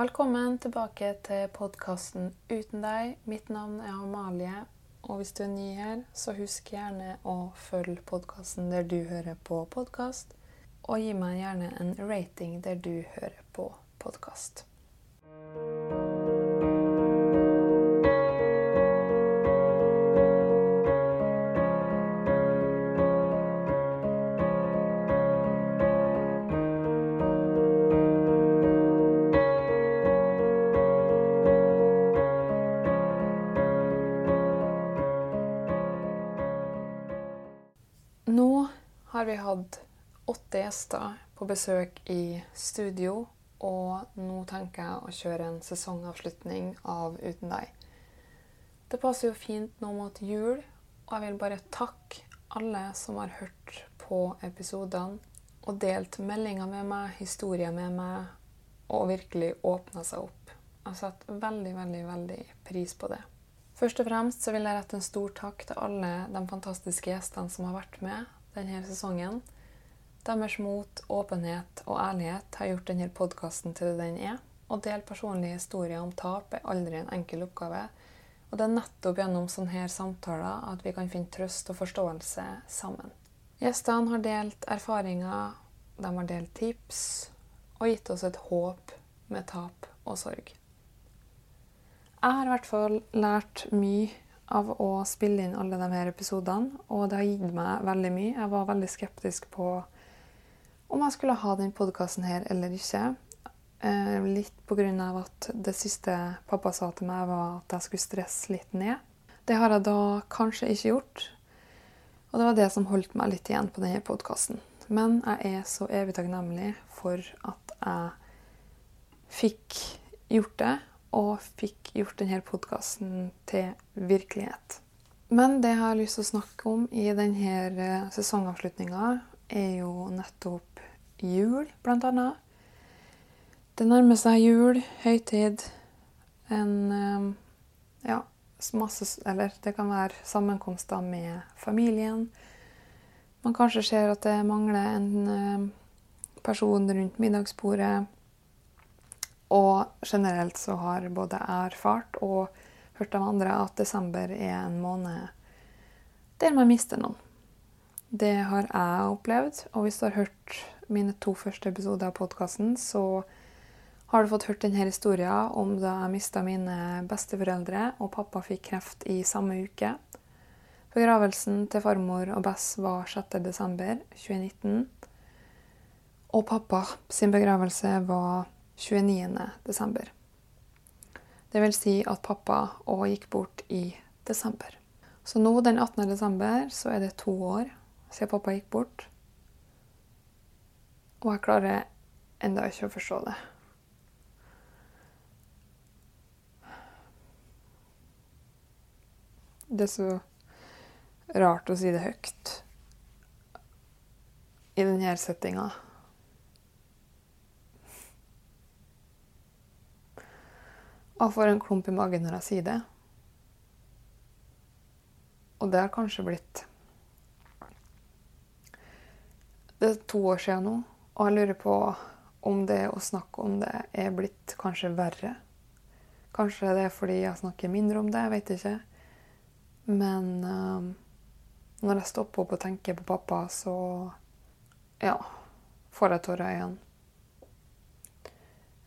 Velkommen tilbake til podkasten Uten deg. Mitt navn er Amalie. Og hvis du er ny her, så husk gjerne å følge podkasten der du hører på podkast. Og gi meg gjerne en rating der du hører på podkast. Nå har vi hatt åtte gjester på besøk i studio, og nå tenker jeg å kjøre en sesongavslutning av Uten deg. Det passer jo fint nå mot jul, og jeg vil bare takke alle som har hørt på episodene og delt meldinger med meg, historier med meg, og virkelig åpna seg opp. Jeg setter veldig, veldig, veldig pris på det. Først og fremst så vil jeg rette en stor takk til alle de fantastiske gjestene som har vært med denne sesongen. Deres mot, åpenhet og ærlighet har gjort denne podkasten til det den er. Å dele personlige historier om tap er aldri en enkel oppgave. Og det er nettopp gjennom sånne samtaler at vi kan finne trøst og forståelse sammen. Gjestene har delt erfaringer, de har delt tips og gitt oss et håp med tap og sorg. Jeg har i hvert fall lært mye av å spille inn alle de her episodene, og det har gitt meg veldig mye. Jeg var veldig skeptisk på om jeg skulle ha den podkasten her eller ikke. Eh, litt pga. at det siste pappa sa til meg, var at jeg skulle stresse litt ned. Det har jeg da kanskje ikke gjort, og det var det som holdt meg litt igjen på denne podkasten. Men jeg er så evig takknemlig for at jeg fikk gjort det, og fikk gjort denne podkasten til virkelighet. Men det jeg har lyst til å snakke om i denne sesongavslutninga, er jo nettopp jul, blant annet. Det nærmer seg jul, høytid, en eh, Ja, masse Eller det kan være sammenkomster med familien. Man kanskje ser at det mangler en eh, person rundt middagsbordet. Og generelt så har både erfart og hørt av andre at desember er en måned der man mister noen. Det har jeg opplevd, og hvis du har hørt mine to første episoder av podkasten, så har du fått hørt denne historien om da jeg mista mine besteforeldre og pappa fikk kreft i samme uke. Begravelsen til farmor og Bess var 6.12.2019. Og pappa sin begravelse var 29.12. Det vil si at pappa òg gikk bort i desember. Så nå den 18. desember så er det to år siden pappa gikk bort. Og jeg klarer enda ikke å forstå det. Det er så rart å si det høyt i denne settinga. Jeg får en klump i magen når jeg sier det. Og det har kanskje blitt Det er to år siden nå, og jeg lurer på om det å snakke om det er blitt kanskje verre. Kanskje det er fordi jeg snakker mindre om det, jeg vet ikke. Men um, når jeg stopper opp og tenker på pappa, så ja, får jeg tårer i øynene.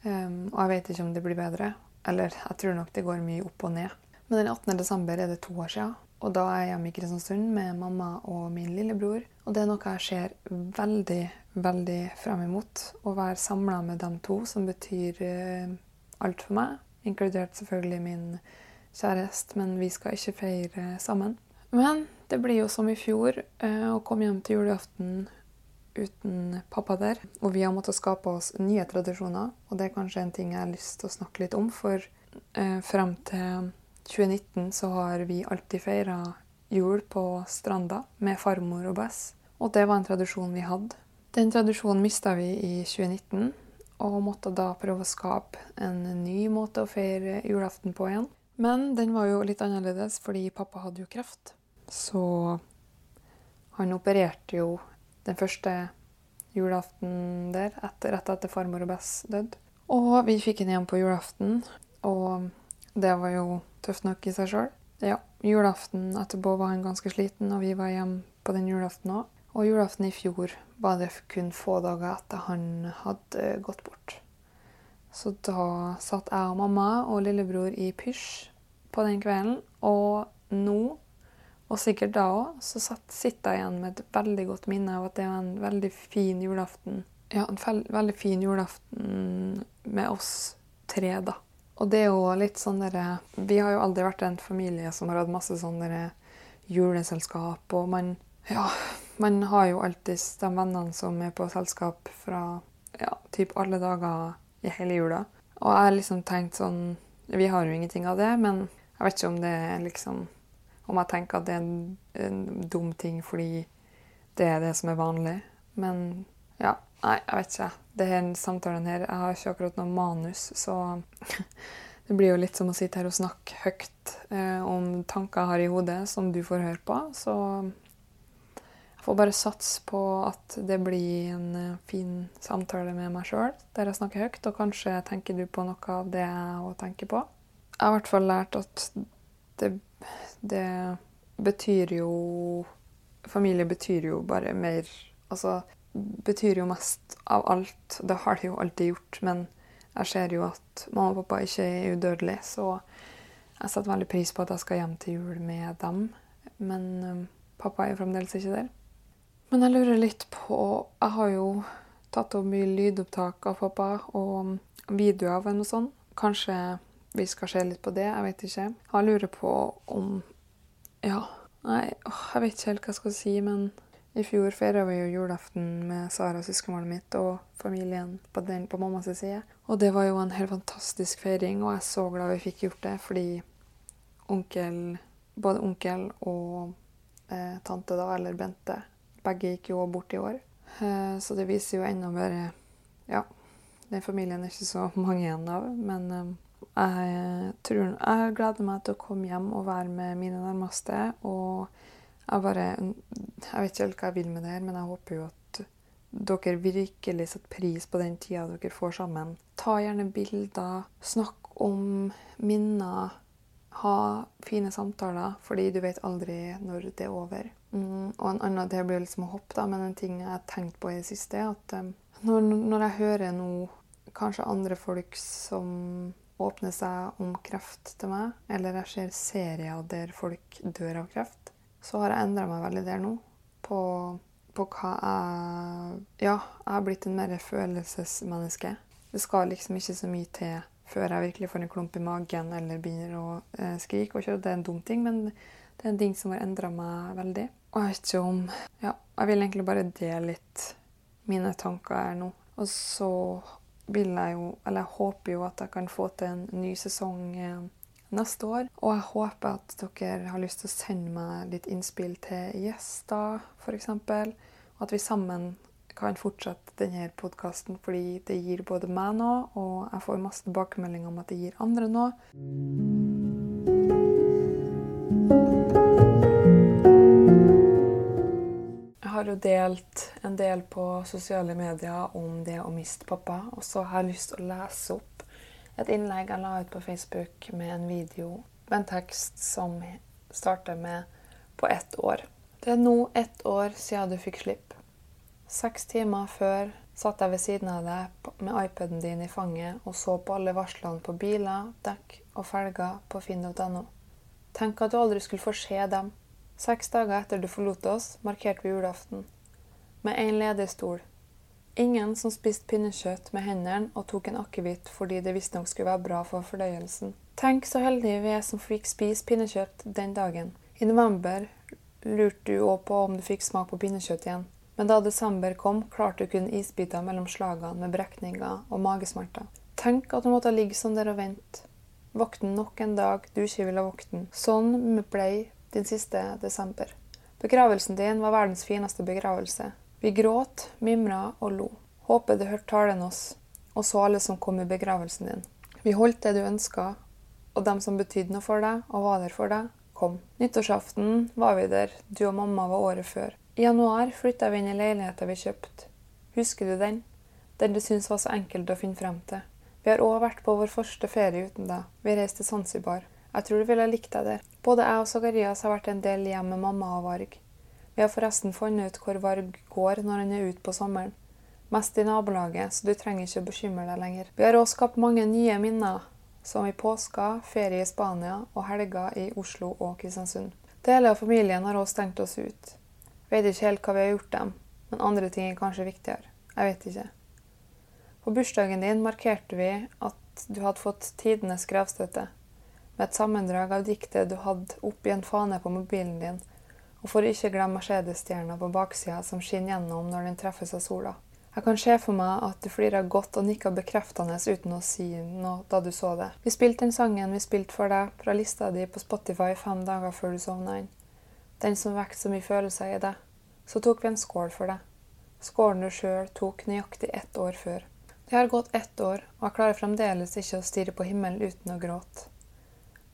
Um, og jeg vet ikke om det blir bedre. Eller jeg tror nok det går mye opp og ned. Men den 18. desember er det to år siden. Og da er jeg hjemme i Kristiansund med mamma og min lillebror. Og det er noe jeg ser veldig, veldig frem imot. Å være samla med dem to, som betyr uh, alt for meg. Inkludert selvfølgelig min kjæreste, men vi skal ikke feire sammen. Men det blir jo som i fjor uh, å komme hjem til julaften uten pappa der. Og vi har måttet skape oss nye tradisjoner, og det er kanskje en ting jeg har lyst til å snakke litt om. For eh, frem til 2019 så har vi alltid feira jul på stranda med farmor og Bess. Og det var en tradisjon vi hadde. Den tradisjonen mista vi i 2019, og måtte da prøve å skape en ny måte å feire julaften på igjen. Men den var jo litt annerledes fordi pappa hadde jo kreft. Så han opererte jo den første julaften der, rett etter farmor og Bess døde. Og vi fikk henne hjem på julaften, og det var jo tøft nok i seg sjøl. Ja, julaften etterpå var han ganske sliten, og vi var hjemme på den julaften òg. Og julaften i fjor var det kun få dager etter han hadde gått bort. Så da satt jeg og mamma og lillebror i pysj på den kvelden. Og nå, og sikkert da òg, så sitter jeg igjen med et veldig godt minne av at det var en veldig fin julaften. Ja, en veldig fin julaften med oss tre, da. Og det er jo litt sånn derre Vi har jo aldri vært en familie som har hatt masse sånn juleselskap, og man Ja, man har jo alltid de vennene som er på selskap fra ja, typ alle dager i hele jula. Og jeg har liksom tenkt sånn Vi har jo ingenting av det, men jeg vet ikke om det er liksom Om jeg tenker at det er en, en dum ting fordi det er det som er vanlig. Men ja, Nei, jeg vet ikke. Det her samtalen her Jeg har ikke akkurat noe manus, så det blir jo litt som å sitte her og snakke høyt eh, om tanker jeg har i hodet, som du får høre på. Så jeg får bare satse på at det blir en eh, fin samtale med meg sjøl, der jeg snakker høyt, og kanskje tenker du på noe av det jeg òg tenker på. Jeg har i hvert fall lært at det, det betyr jo Familie betyr jo bare mer Altså betyr jo mest av alt. Det har det jo alltid gjort. Men jeg ser jo at mamma og pappa ikke er udødelige, så jeg setter veldig pris på at jeg skal hjem til jul med dem. Men um, pappa er fremdeles ikke der. Men jeg lurer litt på Jeg har jo tatt opp mye lydopptak av pappa og videoer av henne og sånn. Kanskje vi skal se litt på det. Jeg vet ikke. Jeg lurer på om Ja. Nei, jeg vet ikke helt hva jeg skal si, men i fjor feira vi jo julaften med Sara, søskenbarnet mitt, og familien på, den, på mammas side. Og det var jo en helt fantastisk feiring, og jeg er så glad vi fikk gjort det, fordi onkel, både onkel og eh, tante, da, eller Bente, begge gikk jo bort i år. Eh, så det viser jo enda mer Ja, den familien er ikke så mange igjen av, men eh, jeg, tror, jeg gleder meg til å komme hjem og være med mine nærmeste. og jeg bare Jeg vet ikke helt hva jeg vil med det her, men jeg håper jo at dere virkelig setter pris på den tida dere får sammen. Ta gjerne bilder. Snakk om minner. Ha fine samtaler, fordi du vet aldri når det er over. Mm, og en annen det blir liksom å hoppe, da, men en ting jeg har tenkt på i det siste, er at um, når, når jeg hører nå kanskje andre folk som åpner seg om kreft til meg, eller jeg ser serier der folk dør av kreft, så har jeg endra meg veldig der nå. På, på hva jeg Ja, jeg har blitt en mer følelsesmenneske. Det skal liksom ikke så mye til før jeg virkelig får en klump i magen eller begynner å eh, skrike. Og ikke det er en dum ting, men det er en ting som har endra meg veldig. Og jeg vet ikke om Ja, jeg vil egentlig bare dele litt mine tanker her nå. Og så vil jeg jo Eller jeg håper jo at jeg kan få til en ny sesong eh, neste år. Og jeg håper at dere har lyst til å sende meg litt innspill til gjester, f.eks. Og at vi sammen kan fortsette denne podkasten, fordi det gir både meg noe, og jeg får masse tilbakemeldinger om at det gir andre noe. Har jo delt en del på sosiale medier om det å miste pappa, og så har jeg lyst til å lese opp et innlegg jeg la ut på Facebook med en video med en tekst som starter med 'på ett år'. Det er nå ett år siden du fikk slipp. Seks timer før satt jeg ved siden av deg med iPaden din i fanget og så på alle varslene på biler, dekk og felger på finn.no. Tenk at du aldri skulle få se dem. Seks dager etter du forlot oss, markerte vi julaften. Med én ledig. Ingen som spiste pinnekjøtt med hendene og tok en akevitt fordi det visstnok skulle være bra for fordøyelsen. Tenk så heldige vi er som fikk spise pinnekjøtt den dagen. I november lurte du òg på om du fikk smak på pinnekjøtt igjen. Men da desember kom, klarte du kun isbiter mellom slagene med brekninger og magesmerter. Tenk at du måtte ligge sånn der og vente. Våkne nok en dag du ikke ville våkne. Sånn ble din siste desember. Begravelsen din var verdens fineste begravelse. Vi gråt, mimra og lo. Håpet du hørte talen oss, og så alle som kom i begravelsen din. Vi holdt det du ønska, og dem som betydde noe for deg og var der for deg, kom. Nyttårsaften var vi der, du og mamma var året før. I januar flytta vi inn i leiligheta vi kjøpte. Husker du den? Den du syntes var så enkelt å finne frem til. Vi har òg vært på vår første ferie uten deg. Vi reiste til Zanzibar. Jeg tror du ville likt deg der. Både jeg og Sakarias har vært en del hjem med mamma og Varg. Vi har forresten funnet ut hvor Varg går når han er ute på sommeren. Mest i nabolaget, så du trenger ikke å bekymre deg lenger. Vi har òg skapt mange nye minner, som i påska, ferie i Spania og helger i Oslo og Kristiansund. Deler av familien har òg stengt oss ut. Vet ikke helt hva vi har gjort dem, men andre ting er kanskje viktigere. Jeg vet ikke. På bursdagen din markerte vi at du hadde fått tidenes gravstøtte, med et sammendrag av diktet du hadde oppi en fane på mobilen din, og for å ikke glemme Mercedes-stjerna på baksida som skinner gjennom når den treffes av sola. Jeg kan se for meg at du flira godt og nikka bekreftende uten å si noe da du så det. Vi spilte den sangen vi spilte for deg fra lista di på Spotify fem dager før du sovna inn. Den som vekket så mye følelser i deg. Så tok vi en skål for deg. Skålen du sjøl tok nøyaktig ett år før. Det har gått ett år, og jeg klarer fremdeles ikke å stirre på himmelen uten å gråte.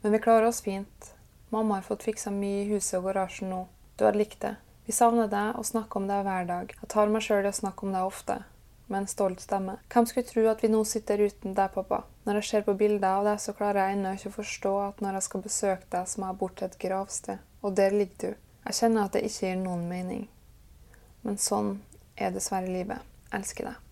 Men vi klarer oss fint. Mamma har fått fiksa mye i huset og garasjen nå. Du har likt det. Vi savner deg og snakker om deg hver dag. Jeg tar meg sjøl i å snakke om deg ofte, med en stolt stemme. Hvem skulle tro at vi nå sitter uten deg, pappa? Når jeg ser på bilder av deg, så klarer jeg ennå ikke å forstå at når jeg skal besøke deg, så må jeg bort til et gravsted. Og der ligger du. Jeg kjenner at det ikke gir noen mening. Men sånn er dessverre livet. Jeg elsker deg.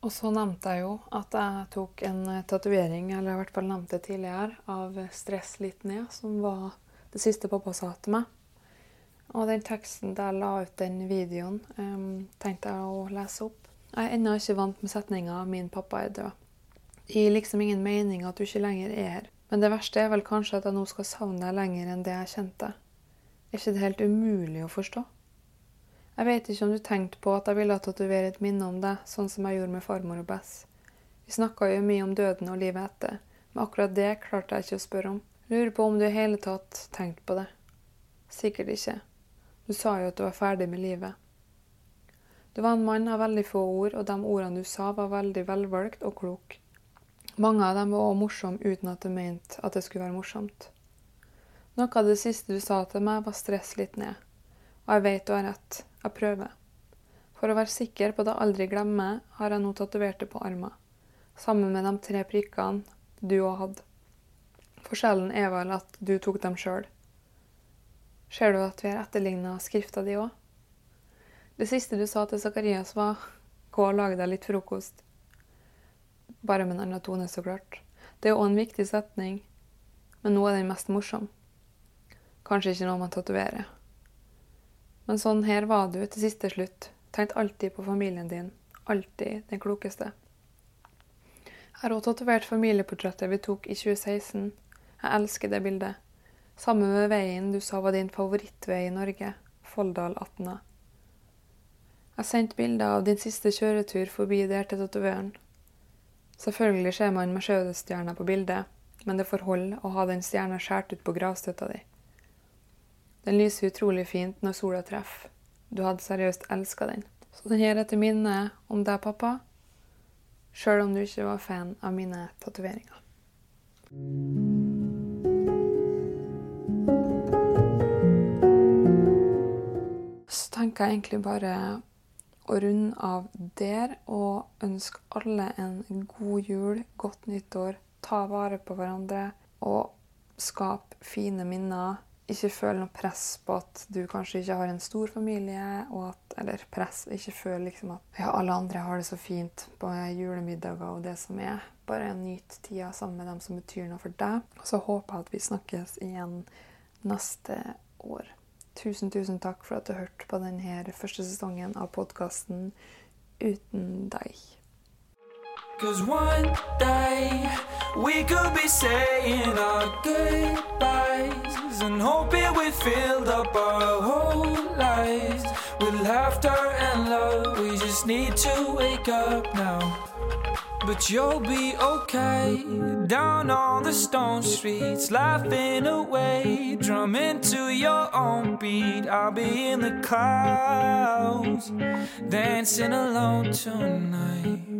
Og så nevnte jeg jo at jeg tok en tatovering, eller i hvert fall nevnte det tidligere, av 'Stress litt ned', som var det siste pappa sa til meg. Og den teksten der jeg la ut den videoen, um, tenkte jeg å lese opp. Jeg er ennå ikke vant med setninga 'min pappa er død'. Det gir liksom ingen mening at du ikke lenger er her. Men det verste er vel kanskje at jeg nå skal savne deg lenger enn det jeg kjente. Er ikke det helt umulig å forstå? Jeg vet ikke om du tenkte på at jeg ville tatovere et minne om deg, sånn som jeg gjorde med farmor og Bess. Vi snakka jo mye om døden og livet etter, men akkurat det klarte jeg ikke å spørre om. Lurer på om du i hele tatt tenkte på det. Sikkert ikke. Du sa jo at du var ferdig med livet. Du var en mann av veldig få ord, og de ordene du sa, var veldig velvalgt og klok. Mange av dem var også morsomme uten at du mente at det skulle være morsomt. Noe av det siste du sa til meg, var stress litt ned. Og jeg vet du har rett. Jeg prøver. For å være sikker på at jeg aldri glemmer, har jeg nå tatovert det på armen. Sammen med de tre prikkene du òg hadde. Forskjellen er vel at du tok dem sjøl. Ser du at vi har etterligna skrifta di òg? Det siste du sa til Zakarias, var 'gå og lage deg litt frokost'. bare med en annen tone, så klart. Det er òg en viktig setning, men nå er den mest morsom. Kanskje ikke noe man tatoverer. Men sånn her var du til siste slutt. Tenk alltid på familien din. Alltid den klokeste. Jeg har også tatovert familieportrettet vi tok i 2016. Jeg elsker det bildet. Sammen med veien du sa var din favorittvei i Norge, Folldal 18. Jeg sendte bilder av din siste kjøretur forbi der til tatovøren. Selvfølgelig ser man Mercedes-stjerna på bildet, men det får holde å ha den stjerna skåret ut på gravstøtta di. Den lyser utrolig fint når sola treffer. Du hadde seriøst elska den. Så den her er til minne om deg, pappa, sjøl om du ikke var fan av mine tatoveringer. Så tenker jeg egentlig bare å runde av der og ønske alle en god jul, godt nyttår. Ta vare på hverandre og skap fine minner. Ikke føl noe press på at du kanskje ikke har en stor familie, at, eller press, ikke føl liksom at ja, alle andre har det så fint på julemiddager og det som er. Bare nyt tida sammen med dem som betyr noe for deg. Og så håper jeg at vi snakkes igjen neste år. Tusen, tusen takk for at du hørte på denne første sesongen av podkasten Uten deg. Cause one day we could be saying our goodbyes and hoping we filled up our whole lives with laughter and love. We just need to wake up now. But you'll be okay down on the stone streets, laughing away, drumming to your own beat. I'll be in the clouds, dancing alone tonight.